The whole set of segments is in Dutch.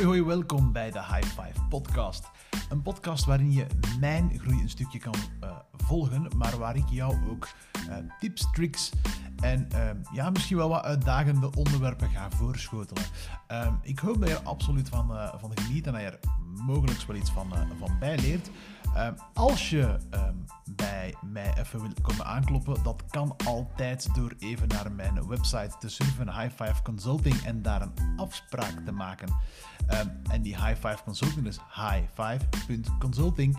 Hoi hoi, welkom bij de High Five podcast. Een podcast waarin je mijn groei een stukje kan uh, volgen, maar waar ik jou ook uh, tips, tricks en uh, ja, misschien wel wat uitdagende onderwerpen ga voorschotelen. Ehm, ik hoop dat je er absoluut van, uh, van geniet en dat je er mogelijk wel iets van, van bijleert. Ehm, als je ehm, bij mij even wil komen aankloppen, dat kan altijd door even naar mijn website te surfen, High Five Consulting, en daar een afspraak te maken. En die High Five Consulting is high5.consulting.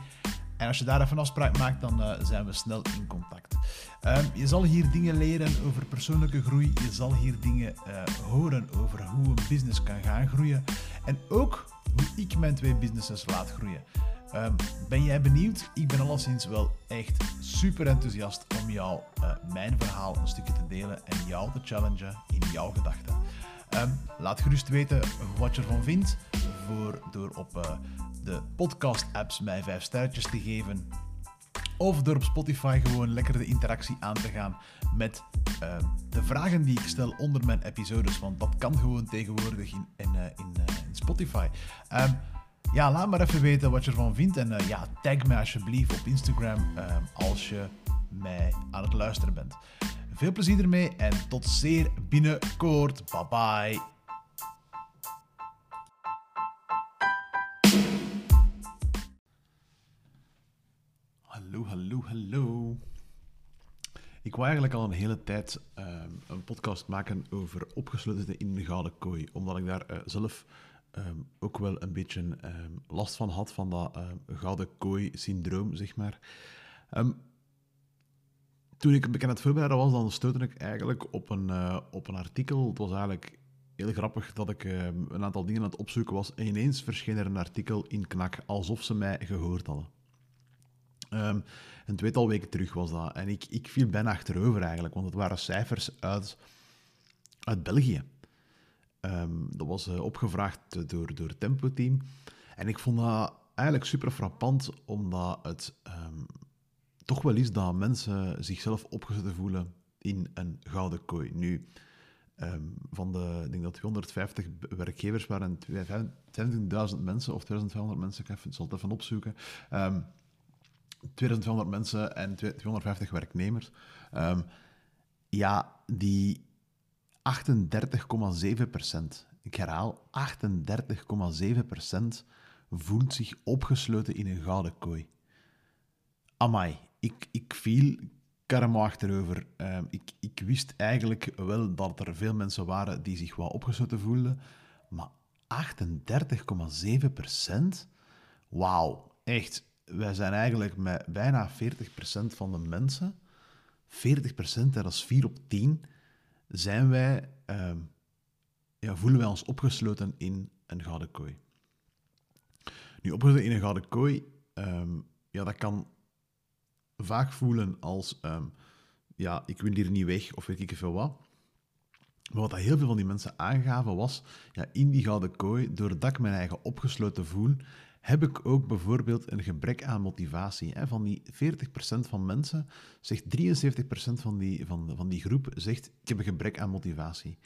En als je daar even afspraak maakt, dan uh, zijn we snel in contact. Um, je zal hier dingen leren over persoonlijke groei. Je zal hier dingen uh, horen over hoe een business kan gaan groeien. En ook hoe ik mijn twee businesses laat groeien. Um, ben jij benieuwd? Ik ben alleszins wel echt super enthousiast om jou uh, mijn verhaal een stukje te delen en jou te challengen in jouw gedachten. Um, laat gerust weten wat je ervan vindt voor, door op de podcast-apps mij 5 sterretjes te geven. Of door op Spotify gewoon lekker de interactie aan te gaan met uh, de vragen die ik stel onder mijn episodes. Want dat kan gewoon tegenwoordig in, in, uh, in, in Spotify. Um, ja, laat maar even weten wat je ervan vindt. En uh, ja, tag mij alsjeblieft op Instagram um, als je mij aan het luisteren bent. Veel plezier ermee en tot zeer binnenkort. Bye bye. Hallo, hallo, hallo. Ik wou eigenlijk al een hele tijd um, een podcast maken over opgesloten in de gouden kooi, omdat ik daar uh, zelf um, ook wel een beetje um, last van had, van dat gouden kooi-syndroom, zeg maar. toen ik een beetje aan het voorbereiden was, dan stootte ik eigenlijk op een, uh, op een artikel. Het was eigenlijk heel grappig dat ik een aantal dingen aan het opzoeken was en ineens verscheen er een artikel in Knak, alsof ze mij gehoord hadden. Um, een tweetal weken terug was dat. En ik, ik viel bijna achterover eigenlijk, want het waren cijfers uit, uit België. Um, dat was uh, opgevraagd door, door het Tempo-team. En ik vond dat eigenlijk super frappant, omdat het um, toch wel is dat mensen zichzelf opgezet voelen in een gouden kooi. Nu, van de, ik denk dat 250 werkgevers waren, 25.000 mensen of 2500 mensen, ik zal het even opzoeken. 2200 mensen en 250 werknemers. Um, ja, die 38,7 procent, ik herhaal, 38,7 procent voelt zich opgesloten in een gouden kooi. Amai, ik, ik viel karma achterover. Um, ik, ik wist eigenlijk wel dat er veel mensen waren die zich wel opgesloten voelden, maar 38,7 procent? Wauw, echt wij zijn eigenlijk met bijna 40% van de mensen, 40%, dat is 4 op 10, zijn wij, uh, ja, voelen wij ons opgesloten in een gouden kooi. Nu, opgesloten in een gouden kooi, um, ja, dat kan vaak voelen als, um, ja, ik wil hier niet weg, of weet ik veel wat. Maar wat heel veel van die mensen aangaven was, ja, in die gouden kooi, doordat ik mijn eigen opgesloten voel, heb ik ook bijvoorbeeld een gebrek aan motivatie. Van die 40% van mensen zegt 73% van die, van, van die groep zegt ik heb een gebrek aan motivatie.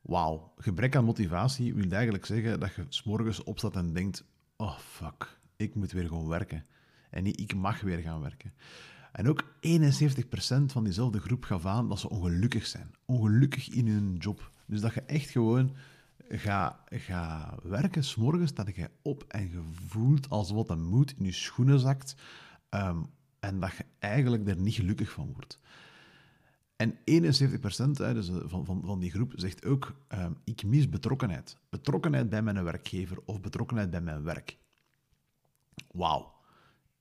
Wauw, gebrek aan motivatie wil eigenlijk zeggen dat je s'morgens opstaat en denkt oh fuck, ik moet weer gewoon werken. En niet ik mag weer gaan werken. En ook 71% van diezelfde groep gaf aan dat ze ongelukkig zijn. Ongelukkig in hun job. Dus dat je echt gewoon ga, ga werken, s'morgens dat je op en je voelt als wat moed in je schoenen zakt um, en dat je eigenlijk er niet gelukkig van wordt. En 71% hè, dus van, van, van die groep zegt ook, um, ik mis betrokkenheid. Betrokkenheid bij mijn werkgever of betrokkenheid bij mijn werk. Wauw.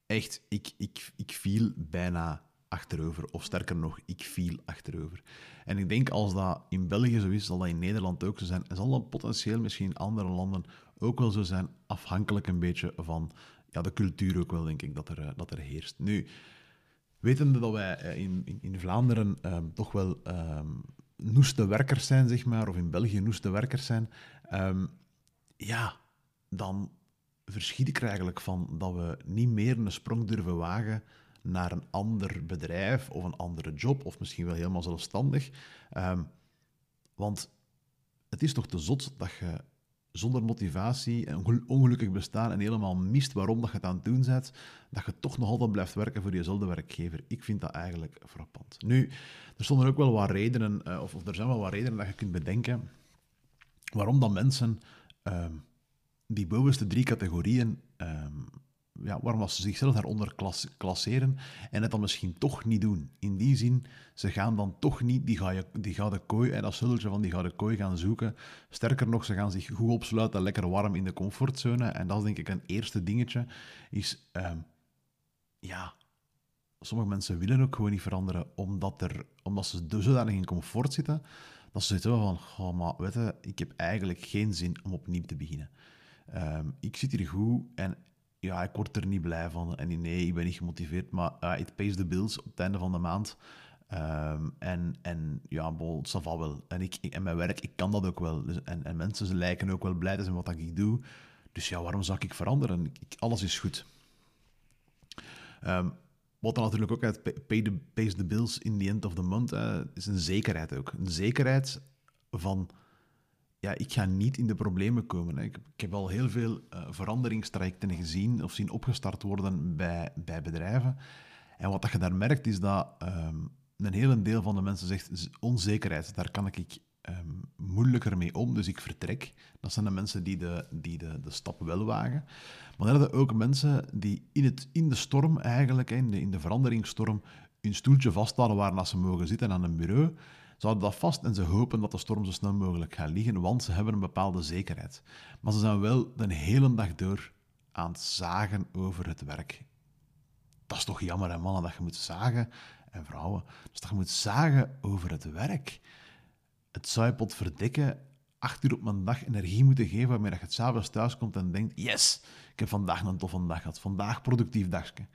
Echt, ik, ik, ik viel bijna achterover. Of sterker nog, ik viel achterover. En ik denk als dat in België zo is, zal dat in Nederland ook zo zijn. En zal dat potentieel misschien in andere landen ook wel zo zijn, afhankelijk een beetje van ja, de cultuur ook wel, denk ik, dat er, eh, dat er heerst. Nu, wetende dat wij eh, in, in, in Vlaanderen um, toch wel um, noeste werkers zijn, zeg maar, of in België noeste werkers zijn, um, ja, dan verschiet ik er eigenlijk van dat we niet meer een sprong durven wagen naar een ander bedrijf of een andere job, of misschien wel helemaal zelfstandig. Um, want het is toch te zot dat je zonder motivatie, een ongelukkig bestaan en helemaal mist waarom dat je het aan het doen bent, dat je toch nog altijd blijft werken voor jezelfde werkgever. Ik vind dat eigenlijk frappant. Nu, er stonden ook wel wat redenen, uh, of, er zijn wel wat redenen dat je kunt bedenken waarom dat mensen um, die bovenste drie categorieën um, ja, waarom ze zichzelf daaronder klas, klasseren en het dan misschien toch niet doen. In die zin, ze gaan dan toch niet die, die gouden kooi en dat zultje van die gouden kooi gaan zoeken. Sterker nog, ze gaan zich goed opsluiten, lekker warm in de comfortzone. En dat is denk ik een eerste dingetje, is... Um, ja, sommige mensen willen ook gewoon niet veranderen, omdat, er, omdat ze zodanig in comfort zitten, dat ze zitten van, oh, maar weet ik heb eigenlijk geen zin om opnieuw te beginnen. Um, ik zit hier goed en ja, ik word er niet blij van. En nee, ik ben niet gemotiveerd, maar uh, it pays the bills op het einde van de maand. Um, en, en ja, bol, zal wel. En, ik, en mijn werk, ik kan dat ook wel. Dus, en, en mensen ze lijken ook wel blij te zijn wat ik doe. Dus ja, waarom zou ik veranderen? Ik, alles is goed. Um, wat dan natuurlijk ook uit pay the, pays the bills in the end of the month, is een zekerheid ook. Een zekerheid van ja, ik ga niet in de problemen komen. Hè. Ik, ik, heb al heel veel uh, veranderingstrajecten gezien of zien opgestart worden bij, bij bedrijven. En wat dat je daar merkt, is dat um, een hele deel van de mensen zegt, onzekerheid, daar kan ik um, moeilijker mee om, dus ik vertrek. Dat zijn de mensen die de, die de, de stap wel wagen. Maar dan hebben ook mensen die in, het, in de storm eigenlijk, in de, in de veranderingsstorm, hun stoeltje vasthouden waar ze mogen zitten aan een bureau ze houden dat vast en ze hopen dat de storm zo snel mogelijk gaat liggen, want ze hebben een bepaalde zekerheid. Maar ze zijn wel de hele dag door aan het zagen over het werk. Dat is toch jammer, hè, mannen, dat je moet zagen, en vrouwen, dus dat je moet zagen over het werk. Het zou je pot verdikken acht uur op mijn dag energie moeten geven waarmee je het s'avonds thuis komt en denkt, yes, ik heb vandaag een toffe dag gehad, vandaag productief dagje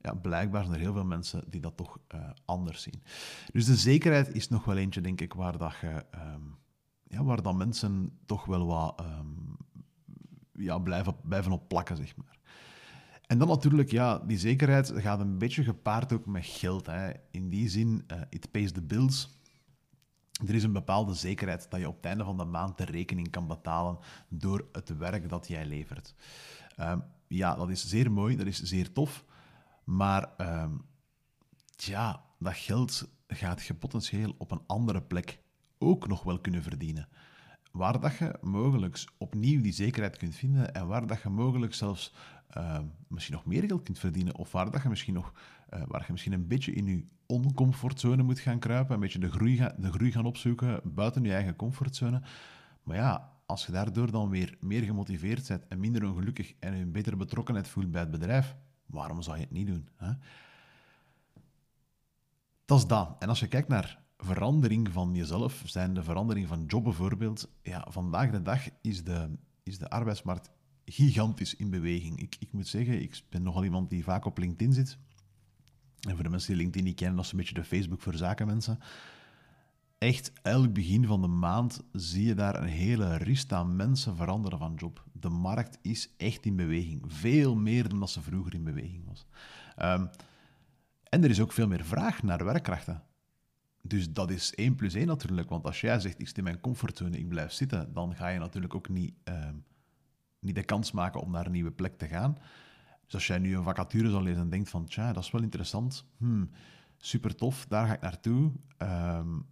ja, blijkbaar zijn er heel veel mensen die dat toch uh, anders zien. Dus de zekerheid is nog wel eentje, denk ik, waar, dat je, um, ja, waar dat mensen toch wel wat um, ja, blijven, blijven op plakken, zeg maar. En dan natuurlijk, ja, die zekerheid gaat een beetje gepaard ook met geld. Hè. In die zin, uh, it pays the bills. Er is een bepaalde zekerheid dat je op het einde van de maand de rekening kan betalen door het werk dat jij levert. Um, ja, dat is zeer mooi, dat is zeer tof. Maar um, ja, dat geld gaat je potentieel op een andere plek ook nog wel kunnen verdienen. Waar dat je mogelijk opnieuw die zekerheid kunt vinden en waar dat je mogelijk zelfs uh, misschien nog meer geld kunt verdienen of waar dat je misschien nog uh, waar je misschien een beetje in je oncomfortzone moet gaan kruipen, een beetje de groei, de groei gaan opzoeken buiten je eigen comfortzone. Maar ja, als je daardoor dan weer meer gemotiveerd bent en minder ongelukkig en een betere betrokkenheid voelt bij het bedrijf, Waarom zou je het niet doen? Hè? Dat is dat. En als je kijkt naar verandering van jezelf, zijn de verandering van job bijvoorbeeld, ja, vandaag de dag is de, is de arbeidsmarkt gigantisch in beweging. Ik, ik moet zeggen, ik ben nogal iemand die vaak op LinkedIn zit. En voor de mensen die LinkedIn niet kennen, dat is een beetje de Facebook voor zakenmensen echt elk begin van de maand zie je daar een hele rist aan mensen veranderen van job. De markt is echt in beweging. Veel meer dan dat ze vroeger in beweging was. Um, en er is ook veel meer vraag naar werkkrachten. Dus dat is 1 plus 1 natuurlijk. Want als jij zegt, ik zit in mijn comfortzone, ik blijf zitten, dan ga je natuurlijk ook niet, um, niet de kans maken om naar een nieuwe plek te gaan. Dus als jij nu een vacature zal lezen en denkt van, tja, dat is wel interessant, hmm, super tof, daar ga ik naartoe. Um,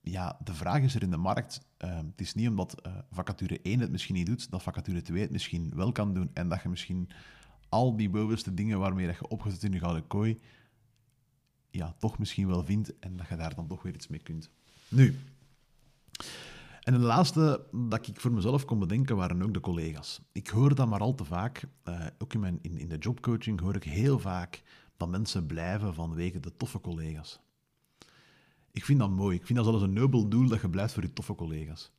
ja, de vraag is er in de markt. Uh, het is niet omdat uh, vacature 1 het misschien niet doet, dat vacature 2 het misschien wel kan doen en dat je misschien al die bovenste dingen waarmee dat je opgezet in je gouden kooi, ja, toch misschien wel vindt en dat je daar dan toch weer iets mee kunt. Nu, en de laatste dat ik voor mezelf kon bedenken waren ook de collega's. Ik hoor dat maar al te vaak, uh, ook in, mijn, in, in de jobcoaching hoor ik heel vaak dat mensen blijven vanwege de toffe collega's. Ik vind dat mooi. Ik vind dat zelfs een nobel doel dat je blijft voor je toffe collega's.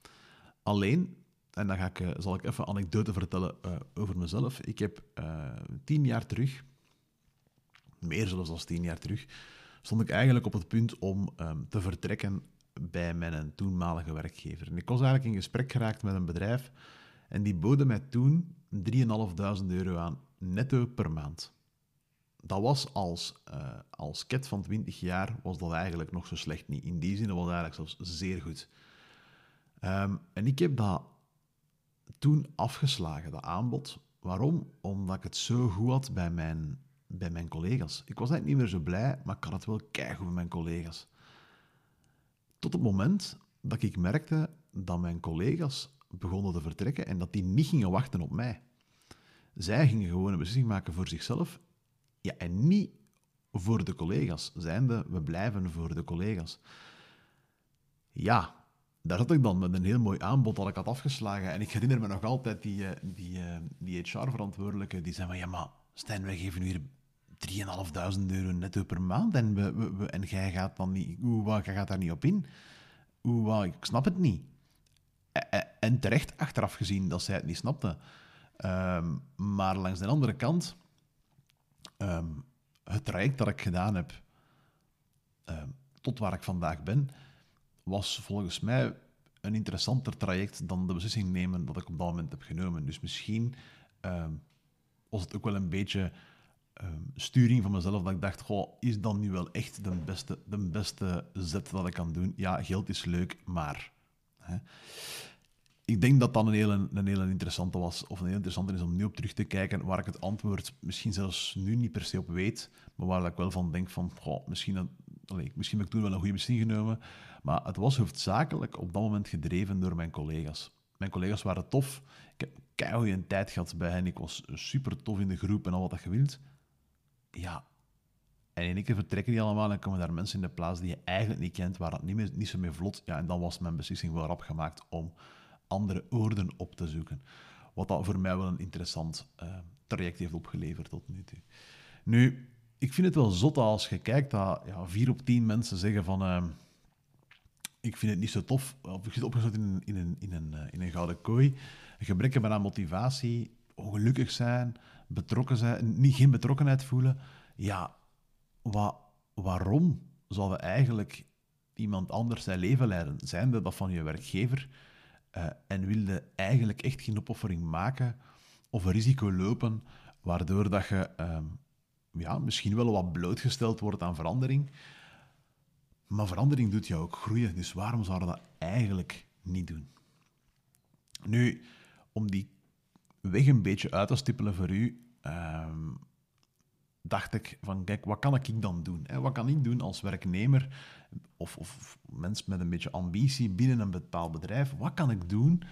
Alleen, en dan ga ik, eh, zal ik even anekdote vertellen uh, over mezelf. Ik heb uh, tien jaar terug, meer zelfs dan tien jaar terug, stond ik eigenlijk op het punt om um, te vertrekken bij mijn toenmalige werkgever. En ik was eigenlijk in gesprek geraakt met een bedrijf en die boden mij toen 3.500 euro aan, netto per maand dat was als, uh, als van 20 jaar, was dat eigenlijk nog zo slecht niet. In die zin was het eigenlijk zelfs zeer goed. Um, en ik heb dat toen afgeslagen, dat aanbod. Waarom? Omdat ik het zo goed had bij mijn, bij mijn collega's. Ik was eigenlijk niet meer zo blij, maar ik had het wel keigoed met mijn collega's. Tot het moment dat ik merkte dat mijn collega's begonnen te vertrekken en dat die niet gingen wachten op mij. Zij gingen gewoon een beslissing maken voor zichzelf ja, en niet voor de collega's. Zijnde, we blijven voor de collega's. Ja, daar zat ik dan met een heel mooi aanbod dat ik had afgeslagen. En ik herinner me nog altijd die, eh, die, eh, die HR-verantwoordelijke die zei van ja, maar Stijn, wij geven hier 3.500 euro netto per maand en, we, en jij gaat dan niet, jij gaat daar niet op in. Hoe, ik snap het niet. En terecht achteraf gezien dat zij het niet snapte. Ehm, maar langs de andere kant, ehm, het traject dat ik gedaan heb ehm, tot waar ik vandaag ben, was volgens mij een interessanter traject dan de beslissing nemen dat ik op dat moment heb genomen. Dus misschien was het ook wel een beetje sturing van mezelf dat ik dacht, goh, is dan nu wel echt de beste, de beste zet dat ik kan doen? Ja, geld is leuk, maar... Hè ik denk dat dat een hele, een hele interessante was, of een heel interessante is om nu op terug te kijken, waar ik het antwoord misschien zelfs nu niet per se op weet, maar waar ik wel van denk van, goh, misschien, allez, misschien heb ik toen wel een goede beslissing genomen, maar het was hoofdzakelijk op dat moment gedreven door mijn collega's. Mijn collega's waren tof, ik heb keihard een tijd gehad bij hen, ik was super tof in de groep en al wat je wilt. Ja, en in één keer vertrekken die allemaal en komen daar mensen in de plaats die je eigenlijk niet kent, waar dat niet, meer, niet zo meer vlot, ja, en dan was mijn beslissing wel rap gemaakt om andere oorden op te zoeken. Wat dat voor mij wel een interessant uh, traject heeft opgeleverd tot nu toe. Nu, ik vind het wel zot als je kijkt dat ja, vier op tien mensen zeggen van... Uh, ik vind het niet zo tof, of ik zit opgesloten in in een, in een, in een gouden kooi. Gebrek aan motivatie, ongelukkig zijn, betrokken zijn, niet, geen betrokkenheid voelen. Ja, wa waarom zouden eigenlijk iemand anders zijn leven leiden? Zijnde dat van je werkgever uh, en wilde eigenlijk echt geen opoffering maken of een risico lopen, waardoor dat je uh, ja, misschien wel wat blootgesteld wordt aan verandering. Maar verandering doet jou ook groeien, dus waarom zouden we dat eigenlijk niet doen? Nu, om die weg een beetje uit te stippelen voor u, uh, dacht ik van, kijk, wat kan ik dan doen? Wat kan ik doen als werknemer of, of mens met een beetje ambitie binnen een bepaald bedrijf? Wat kan ik doen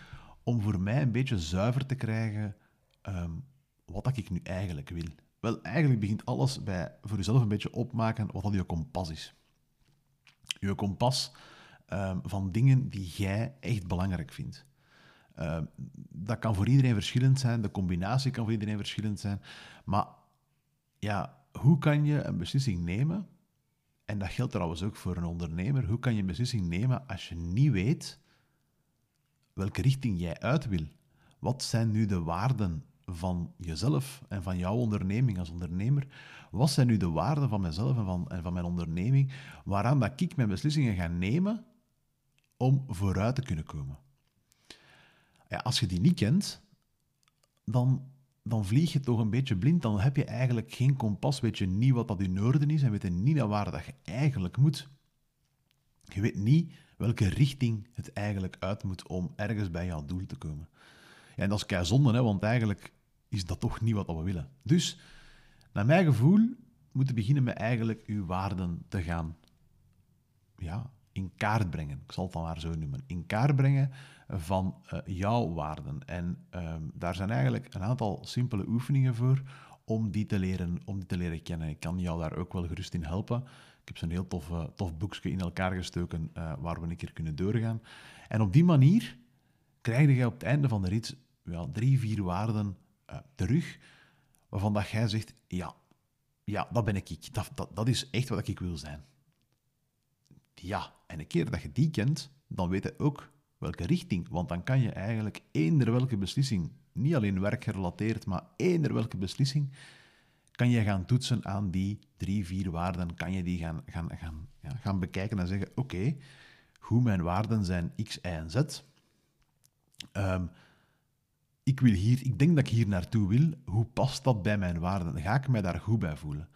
om voor mij een beetje zuiver te krijgen um, wat ik nu eigenlijk wil? Wel, eigenlijk begint alles bij voor jezelf een beetje opmaken wat al je kompas is. Je kompas um, van dingen die jij echt belangrijk vindt. Uh, dat kan voor iedereen verschillend zijn, de combinatie kan voor iedereen verschillend zijn, maar ja, hoe kan je een beslissing nemen? En dat geldt trouwens ook voor een ondernemer. Hoe kan je een beslissing nemen als je niet weet welke richting jij uit wil? Wat zijn nu de waarden van jezelf en van jouw onderneming als ondernemer? Wat zijn nu de waarden van mezelf en van, en van mijn onderneming, waaraan dat ik mijn beslissingen ga nemen om vooruit te kunnen komen? Ja, als je die niet kent, dan dan vlieg je toch een beetje blind. Dan heb je eigenlijk geen kompas, weet je niet wat dat in noorden is en weet je niet naar waar dat je eigenlijk moet. Je weet niet welke richting het eigenlijk uit moet om ergens bij jouw doel te komen. En dat is kei zonde, hè, want eigenlijk is dat toch niet wat we willen. Dus, naar mijn gevoel, moeten beginnen met eigenlijk uw waarden te gaan ja, in kaart brengen. Ik zal het dan maar zo noemen. In kaart brengen van uh, jouw waarden. En um, daar zijn eigenlijk een aantal simpele oefeningen voor om die te leren, om die te leren kennen. Ik kan jou daar ook wel gerust in helpen. Ik heb zo'n heel tof, uh, tof boekje in elkaar gestoken uh, waar we een keer kunnen doorgaan. En op die manier krijg je op het einde van de rit wel drie, vier waarden terug, waarvan dat jij zegt, ja, ja, dat ben ik. Dat, dat, dat is echt wat ik wil zijn. Ja, en een keer dat je die kent, dan weet je ook welke richting. Want dan kan je eigenlijk eender welke beslissing, niet alleen werkgerelateerd, maar eender welke beslissing, kan je gaan toetsen aan die drie, vier waarden. Kan je die gaan, gaan, gaan, ja, gaan bekijken en zeggen, oké, hoe mijn waarden zijn X, Y en Z. Um, ik, wil hier, ik denk dat ik hier naartoe wil. Hoe past dat bij mijn waarden? Ga ik mij daar goed bij voelen?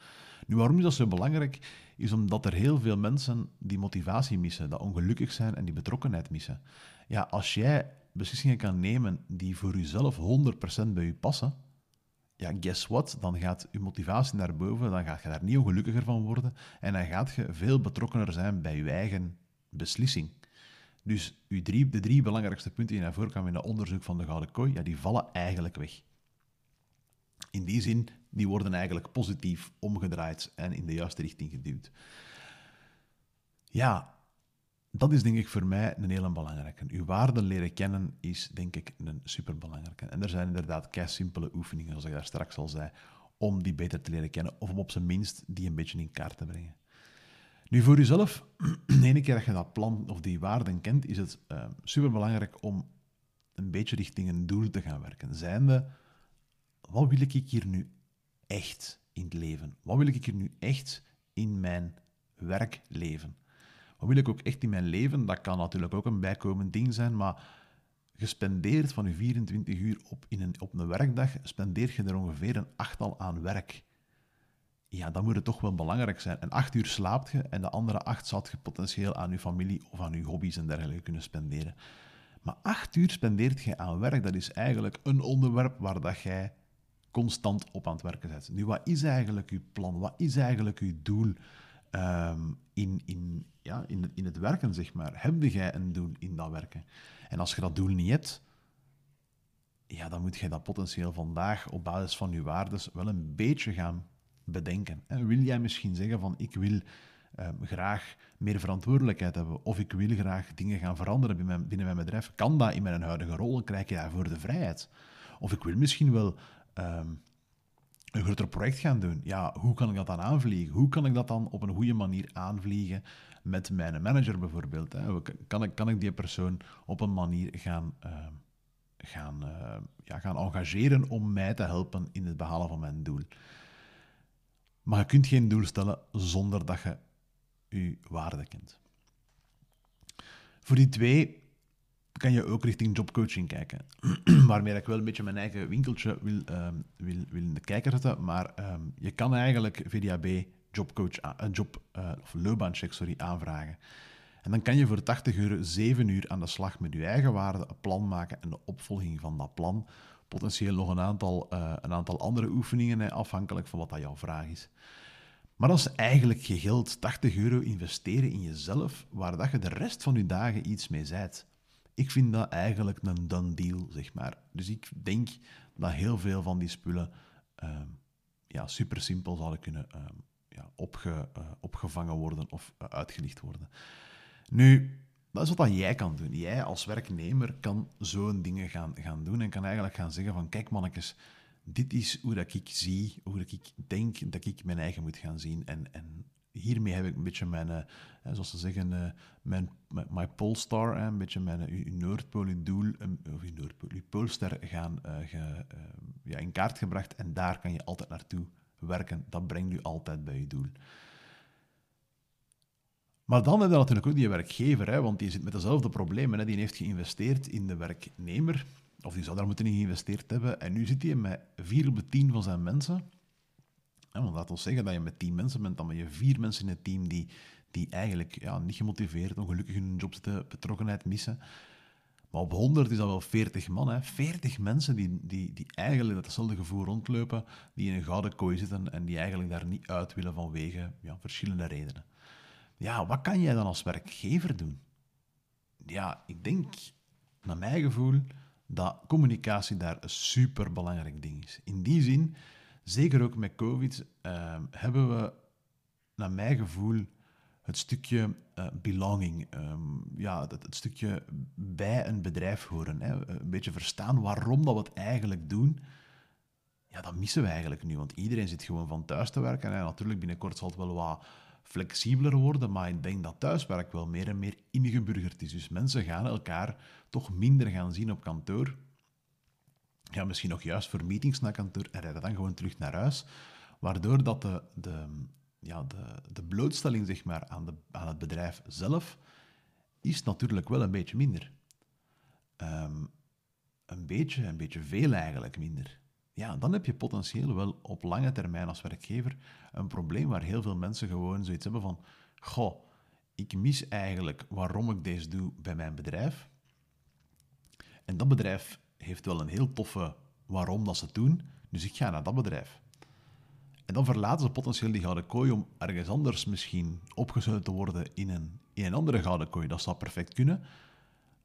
Nu, waarom is dat zo belangrijk? Is omdat er heel veel mensen die motivatie missen, dat ongelukkig zijn en die betrokkenheid missen. Ja, als jij beslissingen kan nemen die voor jezelf 100% bij je passen, ja, guess what? Dan gaat je motivatie naar boven, dan gaat je daar niet ongelukkiger van worden en dan gaat je veel betrokkener zijn bij je eigen beslissing. Dus uw drie, de drie belangrijkste punten die naar voren kwamen in dat onderzoek van de Gouden Kooi, ja, die vallen eigenlijk weg. In die zin, die worden eigenlijk positief omgedraaid en in de juiste richting geduwd. Ja, dat is denk ik voor mij een hele belangrijke. Uw waarden leren kennen is denk ik een superbelangrijke. En er zijn inderdaad kei simpele oefeningen, zoals ik daar straks al zei, om die beter te leren kennen, of om op zijn minst die een beetje in kaart te brengen. Nu, voor jezelf, de ene keer dat je dat plan of die waarden kent, is het uh, superbelangrijk om een beetje richting een doel te gaan werken. Zijnde, wat wil ik hier nu echt in het leven? Wat wil ik hier nu echt in mijn werkleven? Wat wil ik ook echt in mijn leven? Dat kan natuurlijk ook een bijkomend ding zijn, maar gespendeerd van je 24 uur op, in een, op een werkdag, spendeer je er ongeveer een achttal aan werk. Ja, dan moet het toch wel belangrijk zijn. En acht uur slaapt je en de andere acht zou je potentieel aan je familie of aan je hobby's en dergelijke kunnen spenderen. Maar acht uur spendeert je aan werk, dat is eigenlijk een onderwerp waar dat jij constant op aan het werken bent. Nu, wat is eigenlijk je plan? Wat is eigenlijk je doel um, in, in, ja, in, in het werken, zeg maar? Heb jij een doel in dat werken? En als je dat doel niet hebt, ja, dan moet je dat potentieel vandaag op basis van je waardes wel een beetje gaan bedenken. En wil jij misschien zeggen van ik wil um, graag meer verantwoordelijkheid hebben of ik wil graag dingen gaan veranderen binnen mijn, binnen mijn bedrijf? Kan dat in mijn huidige rol? Krijg je daarvoor de vrijheid? Of ik wil misschien wel um, een groter project gaan doen. Ja, hoe kan ik dat dan aanvliegen? Hoe kan ik dat dan op een goede manier aanvliegen met mijn manager bijvoorbeeld? Hè? Kan, ik, kan ik die persoon op een manier gaan, uh, gaan, uh, ja, gaan engageren om mij te helpen in het behalen van mijn doel? Maar je kunt geen doel stellen zonder dat je je waarde kent. Voor die twee kan je ook richting jobcoaching kijken. Waarmee ik wel een beetje mijn eigen winkeltje wil, um, wil, wil in de kijker zetten. Maar um, je kan eigenlijk VDAB jobcoach, uh, job, uh, of loopbaancheck sorry, aanvragen. En dan kan je voor 80 euro 7 uur aan de slag met je eigen waarde, een plan maken en de opvolging van dat plan. Potentieel nog een aantal, uh, een aantal andere oefeningen, afhankelijk van wat dat jouw vraag is. Maar dat is eigenlijk je geld, 80 euro investeren in jezelf, waar dat je de rest van je dagen iets mee zijt. Ik vind dat eigenlijk een done deal, zeg maar. Dus ik denk dat heel veel van die spullen uh, ja, super simpel zouden kunnen uh, ja, opge, uh, opgevangen worden of uh, uitgelicht worden. Nu, dat is wat jij kan doen. Jij als werknemer kan zo'n dingen gaan, gaan doen en kan eigenlijk gaan zeggen van kijk mannetjes, dit is hoe dat ik zie, hoe dat ik denk dat ik mijn eigen moet gaan zien. En, en hiermee heb ik een beetje mijn, uh, zoals ze zeggen, uh, mijn, my polestar, een beetje mijn uh, Noordpool, uw doel, of uw Noordpool, poolster gaan ja, in kaart gebracht. En daar kan je altijd naartoe werken. Dat brengt u altijd bij je doel. Maar dan heb je natuurlijk ook die werkgever, hè, want die zit met dezelfde problemen. Hè. Die heeft geïnvesteerd in de werknemer, of die zou daar moeten in geïnvesteerd hebben. En nu zit hij met vier op de tien van zijn mensen ja, want laat ons zeggen dat je met tien mensen bent, dan ben je vier mensen in het team die, die eigenlijk ja, niet gemotiveerd, ongelukkig in hun job zitten, betrokkenheid missen. Maar op 100 is dat wel 40 man. Hè. 40 mensen die, die, die eigenlijk datzelfde gevoel rondlopen, die in een gouden kooi zitten en die eigenlijk daar niet uit willen vanwege ja, verschillende redenen. Ja, wat kan jij dan als werkgever doen? Ja, ik denk, naar mijn gevoel, dat communicatie daar een superbelangrijk ding is. In die zin zeker ook met COVID, uh, hebben we, naar mijn gevoel, het stukje uh, belonging, um, ja, het, het, stukje bij een bedrijf horen. Hè. Een beetje verstaan waarom dat we het eigenlijk doen. Ja, dat missen we eigenlijk nu, want iedereen zit gewoon van thuis te werken. En natuurlijk, binnenkort zal het wel wat flexibeler worden, maar ik denk dat thuiswerk wel meer en meer ingeburgerd is. Dus mensen gaan elkaar toch minder gaan zien op kantoor ja, misschien nog juist voor meetings naar kantoor en rijden dan gewoon terug naar huis. Waardoor dat de, de, ja, de, de blootstelling zeg maar, aan, de, aan het bedrijf zelf is natuurlijk wel een beetje minder. Um, een beetje, een beetje veel eigenlijk minder. ja, dan heb je potentieel wel op lange termijn als werkgever een probleem waar heel veel mensen gewoon zoiets hebben van, goh, ik mis eigenlijk waarom ik deze doe bij mijn bedrijf. En dat bedrijf heeft wel een heel toffe waarom dat ze het doen, dus ik ga naar dat bedrijf. En dan verlaten ze potentieel die gouden kooi om ergens anders misschien opgesloten te worden in een, in een andere gouden kooi. Dat zou perfect kunnen.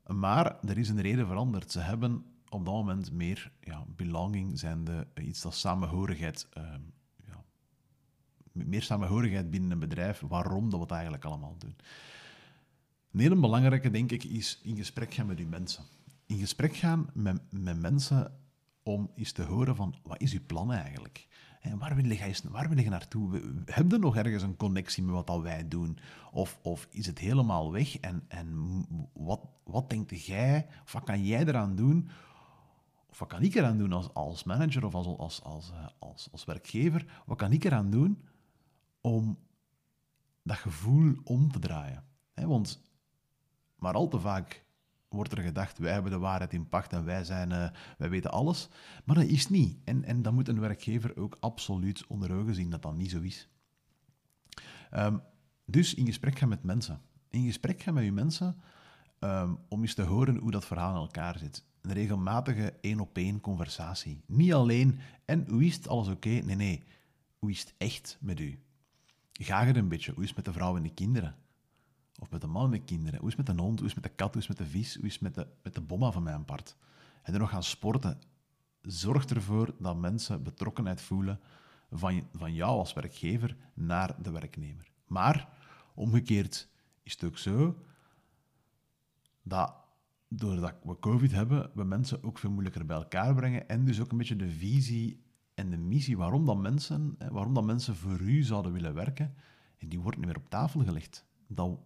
Maar er is een reden veranderd. Ze hebben op dat moment meer ja, belonging, zijnde iets dat samenhorigheid, uh, ja, meer samenhorigheid binnen een bedrijf, waarom dat we het eigenlijk allemaal doen. Een hele belangrijke, denk ik, is in gesprek gaan met uw mensen. In gesprek gaan met, met mensen om eens te horen van, wat is uw plan eigenlijk? En waar wil je, waar wil je naartoe? Heb je nog ergens een connectie met wat dat wij doen? Of, of is het helemaal weg? En, en wat, wat denkt jij, of wat kan jij eraan doen? Of wat kan ik eraan doen als, als manager of als, als, als, eh, als, als werkgever? Wat kan ik eraan doen om dat gevoel om te draaien? Want maar al te vaak wordt er gedacht, wij hebben de waarheid in pacht en wij, zijn, uh, wij weten alles. Maar dat is niet. En, en dan moet een werkgever ook absoluut onder ogen zien dat dat niet zo is. Um, dus in gesprek gaan met mensen. In gesprek gaan met je mensen um, om eens te horen hoe dat verhaal in elkaar zit. Een regelmatige één-op-één conversatie. Niet alleen, en hoe is het, alles oké? Nee, nee. Hoe is het echt met u? Ga het een beetje. Hoe is het met de vrouw en de kinderen? Of met de man met kinderen. Hoe is het met de hond? Hoe is het met de kat? Hoe is het met de vis? Hoe is het met de, met de bomma van mijn part? En dan nog gaan sporten. Zorg ervoor dat mensen betrokkenheid voelen van, van jou als werkgever naar de werknemer. Maar omgekeerd is het ook zo dat doordat we COVID hebben, we mensen ook veel moeilijker bij elkaar brengen en dus ook een beetje de visie en de missie waarom dat mensen, waarom dat mensen voor u zouden willen werken, en die wordt niet meer op tafel gelegd dat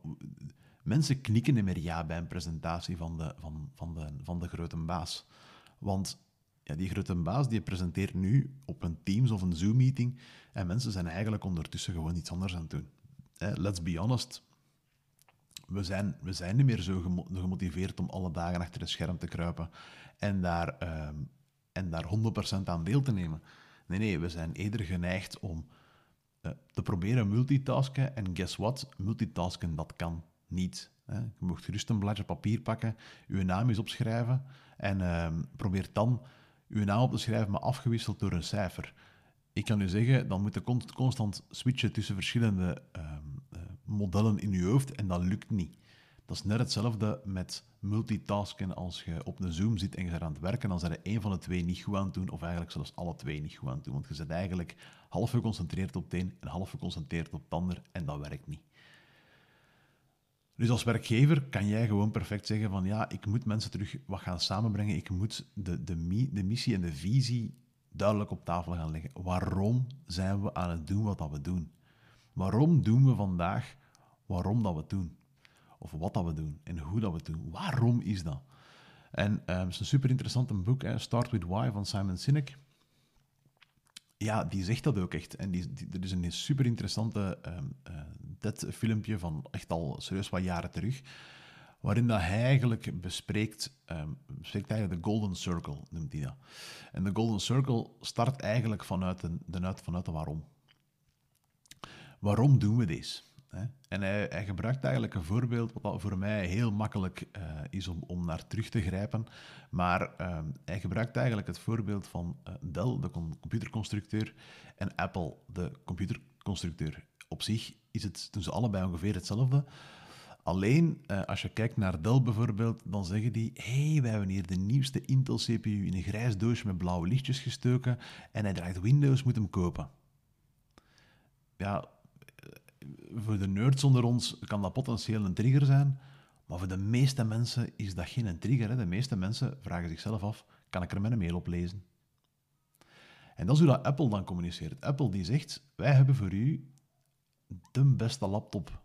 mensen knikken niet meer ja bij een presentatie van de, van, van de, van de grote baas. Want ja, die grote baas die presenteert nu op een Teams of een Zoom-meeting en mensen zijn eigenlijk ondertussen gewoon iets anders aan het doen. let's be honest. We zijn, we zijn niet meer zo gemotiveerd om alle dagen achter een scherm te kruipen en daar, uh, en daar 100% aan deel te nemen. Nee, nee, we zijn eerder geneigd om te proberen multitasken. En guess what? Multitasken, dat kan niet. Je mocht gerust een bladje papier pakken, je naam eens opschrijven en uh, probeer dan je naam op te schrijven, maar afgewisseld door een cijfer. Ik kan u zeggen, dan moet je constant switchen tussen verschillende uh, modellen in je hoofd en dat lukt niet. Dat is net hetzelfde met multitasken als je op een Zoom zit en je bent aan het werken, dan zijn er één van de twee niet goed aan het doen, of eigenlijk zelfs alle twee niet goed aan het doen. Want je bent eigenlijk half geconcentreerd op het een en half geconcentreerd op het ander, en dat werkt niet. Dus als werkgever kan jij gewoon perfect zeggen van ja, ik moet mensen terug wat gaan samenbrengen, ik moet de, de, de missie en de visie duidelijk op tafel gaan leggen. Waarom zijn we aan het doen wat dat we doen? Waarom doen we vandaag waarom dat we het doen? Of wat dat we doen en hoe dat we het doen. Waarom is dat? En um, het is een super interessant boek, hè, Start With Why van Simon Sinek. Ja, die zegt dat ook echt. En die, er is een super interessante um, uh, TED-filmpje van echt al serieus wat jaren terug, waarin dat hij eigenlijk bespreekt, um, bespreekt eigenlijk de Golden Circle, noemt hij dat. En de Golden Circle start eigenlijk vanuit de, de, vanuit de waarom. Waarom doen we deze? En hij, hij, gebruikt eigenlijk een voorbeeld wat voor mij heel makkelijk uh, is om, om naar terug te grijpen. Maar uh, hij gebruikt eigenlijk het voorbeeld van uh, Dell, de computerconstructeur, en Apple, de computerconstructeur. Op zich is het, ze allebei ongeveer hetzelfde. Alleen, als je kijkt naar Dell bijvoorbeeld, dan zeggen die: hey, wij hebben hier de nieuwste Intel CPU in een grijs doosje met blauwe lichtjes gestoken en hij draait Windows, moet hem kopen. Ja, voor de nerds onder ons kan dat potentieel een trigger zijn, maar voor de meeste mensen is dat geen trigger. De meeste mensen vragen zichzelf af, kan ik er mijn mail op lezen? En dat is hoe dat Apple dan communiceert. Apple die zegt, wij hebben voor u de beste laptop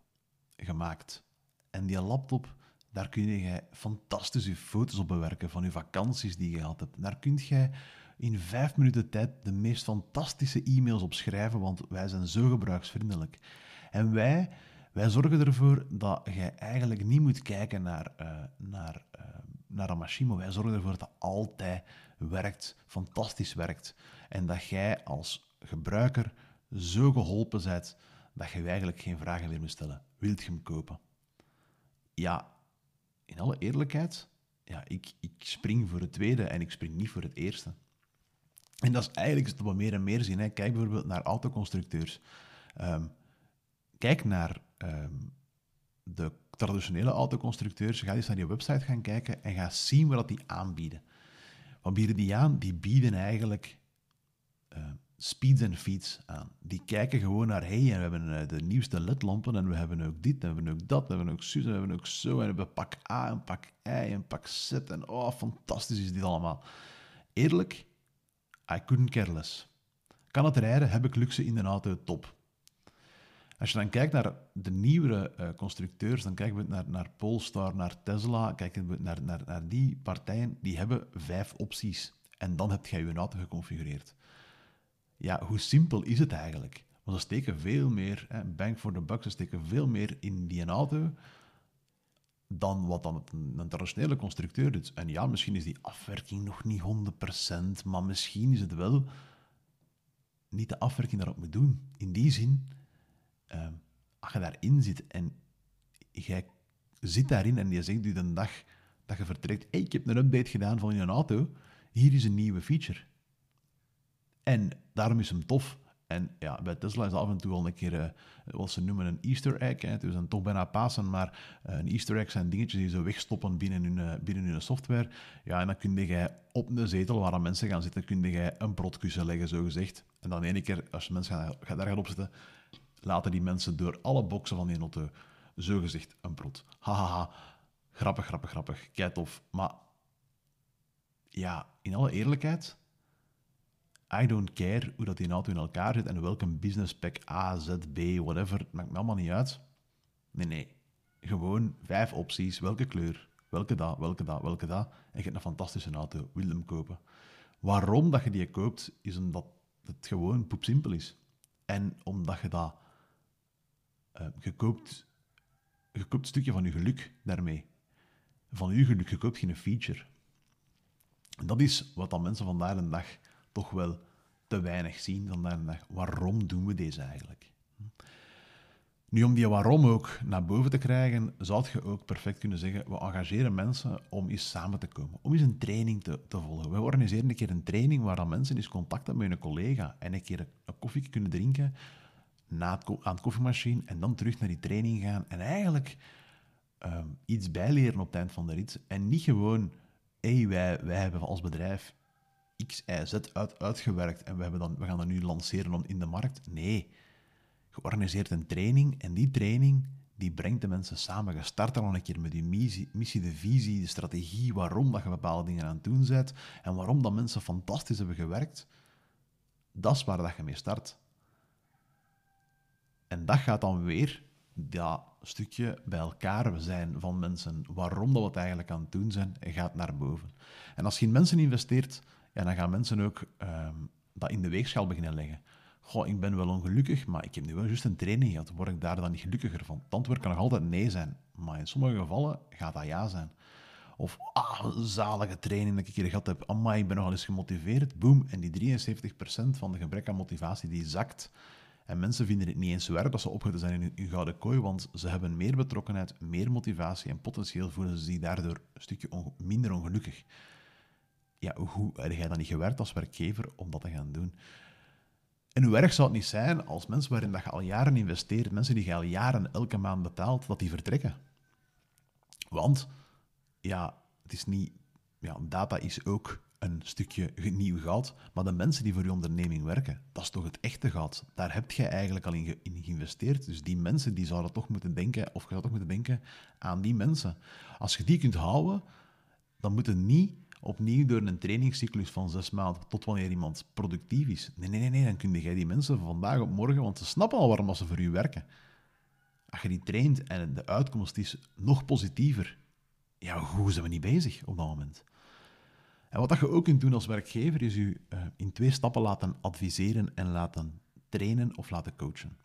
gemaakt. En die laptop, daar kun je fantastische foto's op bewerken van je vakanties die je gehad hebt. Daar kun je in vijf minuten tijd de meest fantastische e-mails op schrijven, want wij zijn zo gebruiksvriendelijk. En wij, wij zorgen ervoor dat je eigenlijk niet moet kijken naar, uh, naar, uh, naar een machine, maar wij zorgen ervoor dat dat altijd werkt, fantastisch werkt. En dat jij als gebruiker zo geholpen bent dat je eigenlijk geen vragen meer moet stellen. Wilt je hem kopen? Ja, in alle eerlijkheid, ja, ik, ik spring voor het tweede en ik spring niet voor het eerste. En dat is eigenlijk het wat meer en meer zien. Hè. Kijk bijvoorbeeld naar autoconstructeurs. Um, kijk naar ehm, de traditionele autoconstructeurs. Ga eens naar die website gaan kijken en ga zien wat die aanbieden. Wat bieden die aan? Die bieden eigenlijk uh, speeds en feeds aan. Die kijken gewoon naar, hey, en we hebben uh, de nieuwste ledlampen en we hebben ook dit, en we hebben ook dat, en we hebben ook zus, en we hebben ook zo, en we hebben pak A en pak I en pak Z, en oh, fantastisch is dit allemaal. Eerlijk, I couldn't care less. Kan het rijden, heb ik luxe in de auto, top. Als je dan kijkt naar de nieuwere uh, constructeurs, dan kijken we naar, naar Polestar, naar Tesla, kijken we naar, naar, naar die partijen, die hebben vijf opties. En dan heb je je auto geconfigureerd. Ja, hoe simpel is het eigenlijk? Want ze steken veel meer, hè, bank for the buck, ze steken veel meer in die auto dan wat dan een traditionele constructeur doet. En ja, misschien is die afwerking nog niet 100%, maar misschien is het wel niet de afwerking daarop moet doen. In die zin uh, als je daarin zit en jij zit daarin en je zegt u de dag dat je vertrekt, hey, ik heb een update gedaan van je auto, hier is een nieuwe feature. En daarom is hem tof. En ja, bij Tesla is af en toe al een keer uh, wat ze noemen een Easter egg. Hè. Het is dan toch bijna Pasen, maar uh, een Easter egg zijn dingetjes die ze wegstoppen binnen hun, uh, binnen hun software. Ja, en dan kun je op de zetel waar mensen gaan zitten, kun je een protkussen leggen, zo gezegd. En dan ene keer, als mensen gaan, daar gaan op zitten, laten die mensen door alle boxen van die auto zogezegd een prot. Hahaha, grappig, grappig, grappig, kei tof. Maar ja, in alle eerlijkheid, I don't care hoe dat die auto in elkaar zit en welke business pack A, Z, B, whatever, maakt me allemaal niet uit. Nee, nee. Gewoon vijf opties, welke kleur, welke dat, welke dat, welke dat. En je hebt een fantastische auto, wil hem kopen. Waarom dat je die koopt, is omdat het gewoon poepsimpel is. En omdat je dat uh, je, koopt, je koopt een stukje van je geluk daarmee. Van je geluk, je koopt geen feature. En dat is wat dan mensen vandaag de dag toch wel te weinig zien. Vandaag de dag. Waarom doen we deze eigenlijk? Nu, om die waarom ook naar boven te krijgen, zou je ook perfect kunnen zeggen, we engageren mensen om eens samen te komen, om eens een training te, te volgen. We organiseren een keer een training waar dan mensen eens contact hebben met een collega en een keer een koffie kunnen drinken na aan de koffiemachine en dan terug naar die training gaan en eigenlijk ehm, iets bijleren op het eind van de rit. En niet gewoon, hey, wij, wij hebben als bedrijf X, Y, Z uit, uitgewerkt en we, hebben dan, we gaan dat nu lanceren in de markt. Nee, georganiseerd een training en die training die brengt de mensen samen. Je start al een keer met die missie, missie, de visie, de strategie, waarom dat je bepaalde dingen aan het doen bent en waarom dat mensen fantastisch hebben gewerkt. Dat is waar dat je mee start. En dat gaat dan weer dat stukje bij elkaar zijn van mensen, waarom dat we het eigenlijk aan het doen zijn, gaat naar boven. En als je in mensen investeert, ja, dan gaan mensen ook ehm, dat in de weegschaal beginnen leggen. Goh, ik ben wel ongelukkig, maar ik heb nu wel juist een training gehad. Word ik daar dan niet gelukkiger van? Het antwoord kan nog altijd nee zijn, maar in sommige gevallen gaat dat ja zijn. Of, ah, zalige training dat ik hier gehad heb. Amai, ik ben nogal eens gemotiveerd. Boom. En die 73% van de gebrek aan motivatie, die zakt. En mensen vinden het niet eens waard dat ze opgezet zijn in hun gouden kooi, want ze hebben meer betrokkenheid, meer motivatie en potentieel voelen ze zich daardoor een stukje minder ongelukkig. Ja, hoe heb jij dan niet gewerkt als werkgever om dat te gaan doen? En hoe erg zou het niet zijn als mensen waarin dat je al jaren investeert, mensen die je al jaren elke maand betaalt, dat die vertrekken? Want, ja, het is niet... Ja, data is ook een stukje nieuw goud. Maar de mensen die voor je onderneming werken, dat is toch het echte goud. Daar heb je eigenlijk al in, geïnvesteerd. Dus die mensen die zouden toch moeten denken, of je zou toch moeten denken aan die mensen. Als je die kunt houden, dan moet het niet opnieuw door een trainingscyclus van zes maanden tot wanneer iemand productief is. Nee, nee, nee, nee. dan kun je die mensen van vandaag op morgen, want ze snappen al waarom ze voor u werken. Als je die traint en de uitkomst is nog positiever, ja, hoe zijn we niet bezig op dat moment? Wat dat je ook kunt doen als werkgever, is je uh, in twee stappen laten adviseren en laten trainen of laten coachen.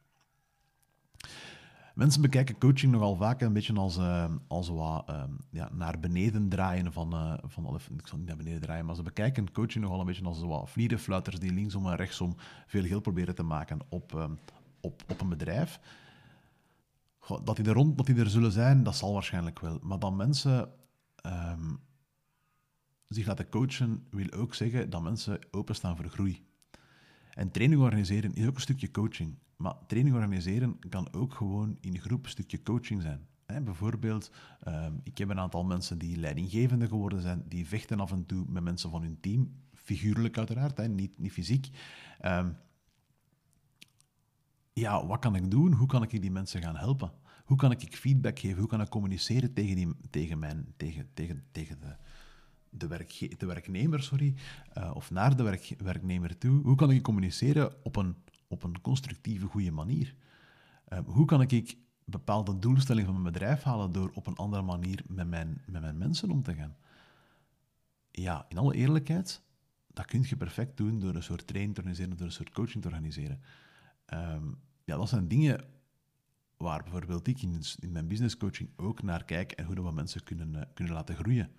Mensen bekijken coaching nogal vaak een beetje als, uh, als wat uh, ja, naar beneden draaien van, uh, van... Ik zal niet naar beneden draaien, maar ze bekijken coaching nogal een beetje als wat vlierenfluiters die linksom en rechtsom veel geld proberen te maken op, ehm, op, op een bedrijf. Dat die er rond, dat die er zullen zijn, dat zal waarschijnlijk wel. Maar dat mensen um, zich laten coachen, wil ook zeggen dat mensen openstaan voor groei. En training organiseren is ook een stukje coaching. Maar training organiseren kan ook gewoon in groep een stukje coaching zijn. bijvoorbeeld, ehm, ik heb een aantal mensen die leidinggevende geworden zijn, die vechten af en toe met mensen van hun team, figuurlijk uiteraard, niet, niet fysiek. Um, ja, wat kan ik doen? Hoe kan ik die mensen gaan helpen? Hoe kan ik feedback geven? Hoe kan ik communiceren tegen, die, tegen, mijn, tegen, tegen, tegen de, de, de werknemer, sorry, uh, of naar de werk, werknemer toe? Hoe kan ik communiceren op een, op een constructieve, goede manier? Uh, hoe kan ik bepaalde doelstellingen van mijn bedrijf halen door op een andere manier met mijn, met mijn mensen om te gaan? Ja, in alle eerlijkheid, dat kun je perfect doen door een soort training te organiseren, door een soort coaching te organiseren. Um, ja, dat zijn dingen waar bijvoorbeeld ik in, mijn business coaching ook naar kijk en hoe we mensen kunnen, uh, kunnen laten groeien.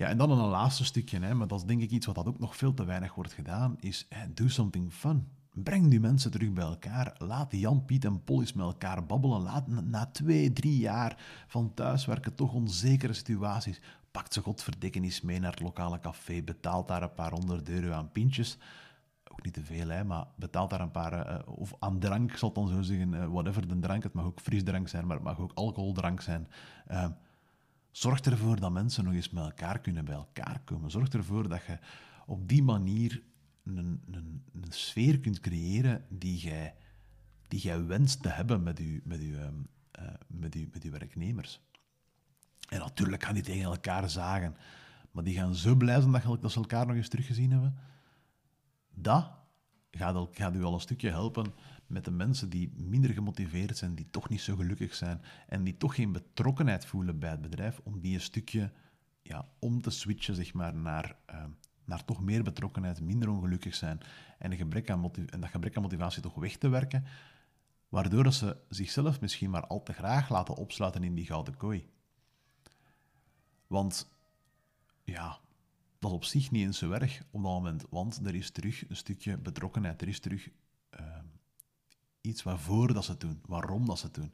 Ja, en dan een laatste stukje, hè, maar dat is denk ik iets wat dat ook nog veel te weinig wordt gedaan, is do something fun. Breng die mensen terug bij elkaar. Laat Jan, Piet en eens met elkaar babbelen. Laat na twee, drie jaar van thuiswerken toch onzekere situaties. Pak ze godverdikken eens mee naar het lokale café. Betaalt daar een paar honderd euro aan pintjes ook niet te veel, hè, maar betaalt daar een paar, uh, of aan drank, zal dan zo zeggen, uh, whatever de drank, het mag ook frisdrank zijn, maar het mag ook alcoholdrank zijn. Uh, zorg ervoor dat mensen nog eens met elkaar kunnen bij elkaar komen. Zorg ervoor dat je op die manier een, een, een sfeer kunt creëren die jij, die jij wenst te hebben met je, met, uw, ehm, met, uw, met uw werknemers. En natuurlijk gaan die tegen elkaar zagen, maar die gaan zo blij zijn dat ze elkaar nog eens teruggezien hebben dat gaat, gaat u al een stukje helpen met de mensen die minder gemotiveerd zijn, die toch niet zo gelukkig zijn en die toch geen betrokkenheid voelen bij het bedrijf, om die een stukje ja, om te switchen zeg maar, naar, uh, naar toch meer betrokkenheid, minder ongelukkig zijn en, een gebrek aan en dat gebrek aan motivatie toch weg te werken, waardoor ze zichzelf misschien maar al te graag laten opsluiten in die gouden kooi. Want ja, dat is op zich niet eens zo erg op dat moment, want er is terug een stukje betrokkenheid, er is terug uh, iets waarvoor dat ze het doen, waarom dat ze het doen.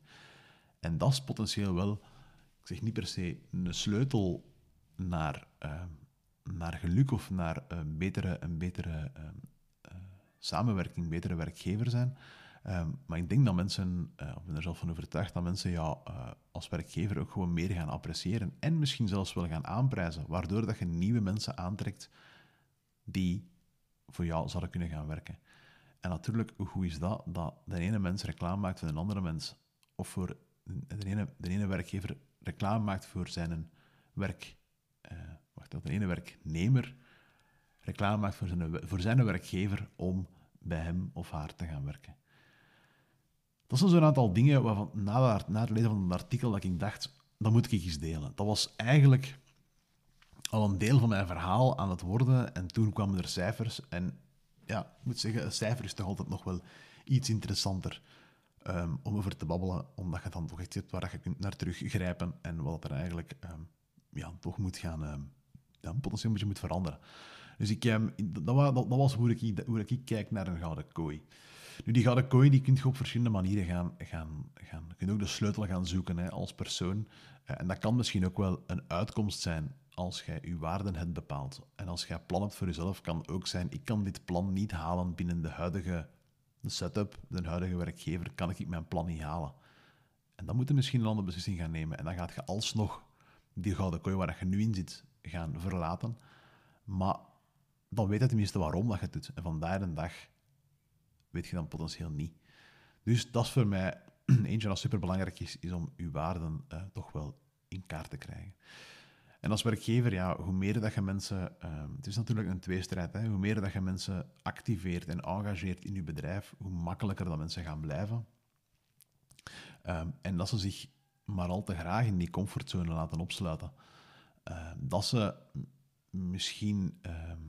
En dat is potentieel wel, ik zeg niet per se een sleutel naar, uh, naar geluk of naar een betere, een betere uh, samenwerking, betere werkgever zijn, Ehm, maar ik denk dat mensen, uh, ik ben er zelf van overtuigd, dat mensen jou uh, als werkgever ook gewoon meer gaan appreciëren en misschien zelfs wel gaan aanprijzen, waardoor dat je nieuwe mensen aantrekt die voor jou zouden kunnen gaan werken. En natuurlijk, hoe goed is dat? Dat de ene mens reclame maakt voor een andere mens. Of voor de ene, de ene werkgever reclame maakt voor zijn werk... Uh, wacht, dat de ene werknemer reclame maakt voor zijn, voor zijn werkgever om bij hem of haar te gaan werken. Dat zijn zo'n aantal dingen waarvan na, na het lezen van het artikel dat ik dacht, dat moet ik eens delen. Dat was eigenlijk al een deel van mijn verhaal aan het worden en toen kwamen er cijfers. En ja, ik moet zeggen, een cijfer is toch altijd nog wel iets interessanter um, om over te babbelen, omdat je dan toch echt ziet waar je kunt naar teruggrijpen en wat er eigenlijk um, ja, toch moet gaan, um, ja, potentieel een beetje moet veranderen. Dus ik, dat, dat, was hoe ik, hoe ik kijk naar een gouden kooi. Nu, die gouden kooi die kun je op verschillende manieren gaan... gaan, gaan je kunt ook de sleutel gaan zoeken hè, als persoon. Eh, en dat kan misschien ook wel een uitkomst zijn als jij je waarden hebt bepaald. En als jij plan hebt voor jezelf, kan ook zijn... Ik kan dit plan niet halen binnen de huidige setup, de huidige werkgever, kan ik mijn plan niet halen. En dan moet je misschien een andere beslissing gaan nemen. En dan gaat je alsnog die gouden kooi waar je nu in zit, gaan verlaten. Maar dan weet je tenminste waarom dat je het doet. En vandaar een dag weet je dan potentieel niet. Dus dat is voor mij eentje dat superbelangrijk is, is om je waarden uh, toch wel in kaart te krijgen. En als werkgever, ja, hoe meer dat je mensen... Uh, het is natuurlijk een tweestrijd, hè, hoe meer dat je mensen activeert en engageert in je bedrijf, hoe makkelijker dat mensen gaan blijven. Um, en dat ze zich maar al te graag in die comfortzone laten opsluiten. Uh, dat ze misschien ehm,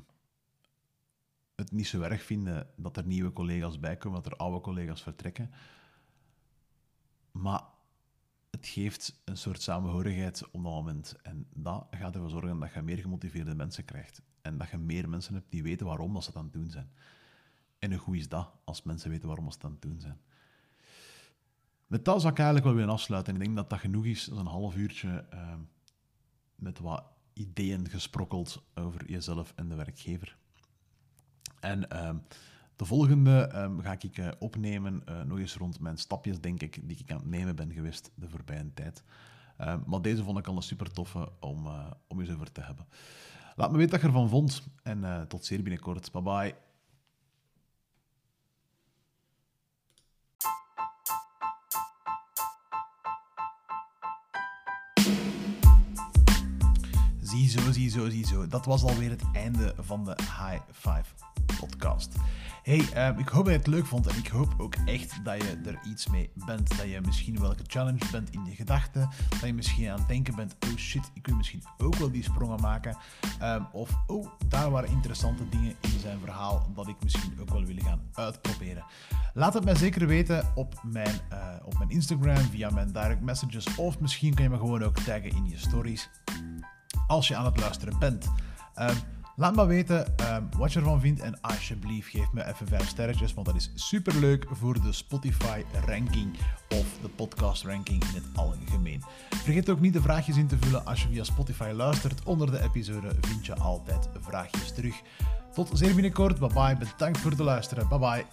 het niet zo erg vinden dat er nieuwe collega's bij komen, dat er oude collega's vertrekken. Maar het geeft een soort samenhorigheid op dat moment. En dat gaat ervoor zorgen dat je meer gemotiveerde mensen krijgt. En dat je meer mensen hebt die weten waarom dat ze het aan het doen zijn. En hoe is dat als mensen weten waarom ze het aan het doen zijn? Met dat zou ik eigenlijk wel weer afsluiten. Ik denk dat dat genoeg is, zo'n half uurtje ehm, met wat ideeën gesprokkeld over jezelf en de werkgever. En ehm, de volgende ehm, ga ik uh, opnemen, uh, nog eens rond mijn stapjes, denk ik, die ik aan het nemen ben geweest de voorbije tijd. maar deze vond ik al een super toffe om, uh, om eens over te hebben. Laat me weten wat je ervan vond en tot zeer binnenkort. Bye bye. Ziezo. Dat was alweer het einde van de High Five podcast. Hey, uh, ik hoop dat je het leuk vond en ik hoop ook echt dat je er iets mee bent. Dat je misschien welke challenge bent in je gedachten. Dat je misschien aan het denken bent, oh shit, ik wil misschien ook wel die sprongen maken. Um, of, oh, daar waren interessante dingen in zijn verhaal dat ik misschien ook wel wil gaan uitproberen. Laat het mij zeker weten op mijn, uh, op mijn Instagram, via mijn direct messages. Of misschien kan je me gewoon ook taggen in je stories als je aan het luisteren bent. Um, laat me weten um, wat je ervan vindt en alsjeblieft geef me even 5 sterretjes, want dat is super leuk voor de Spotify ranking of de podcast ranking in het algemeen. Vergeet ook niet de vraagjes in te vullen als je via Spotify luistert. Onder de episode vind je altijd vraagjes terug. Tot zeer binnenkort. Bye bye. Bedankt voor het luisteren. Bye bye.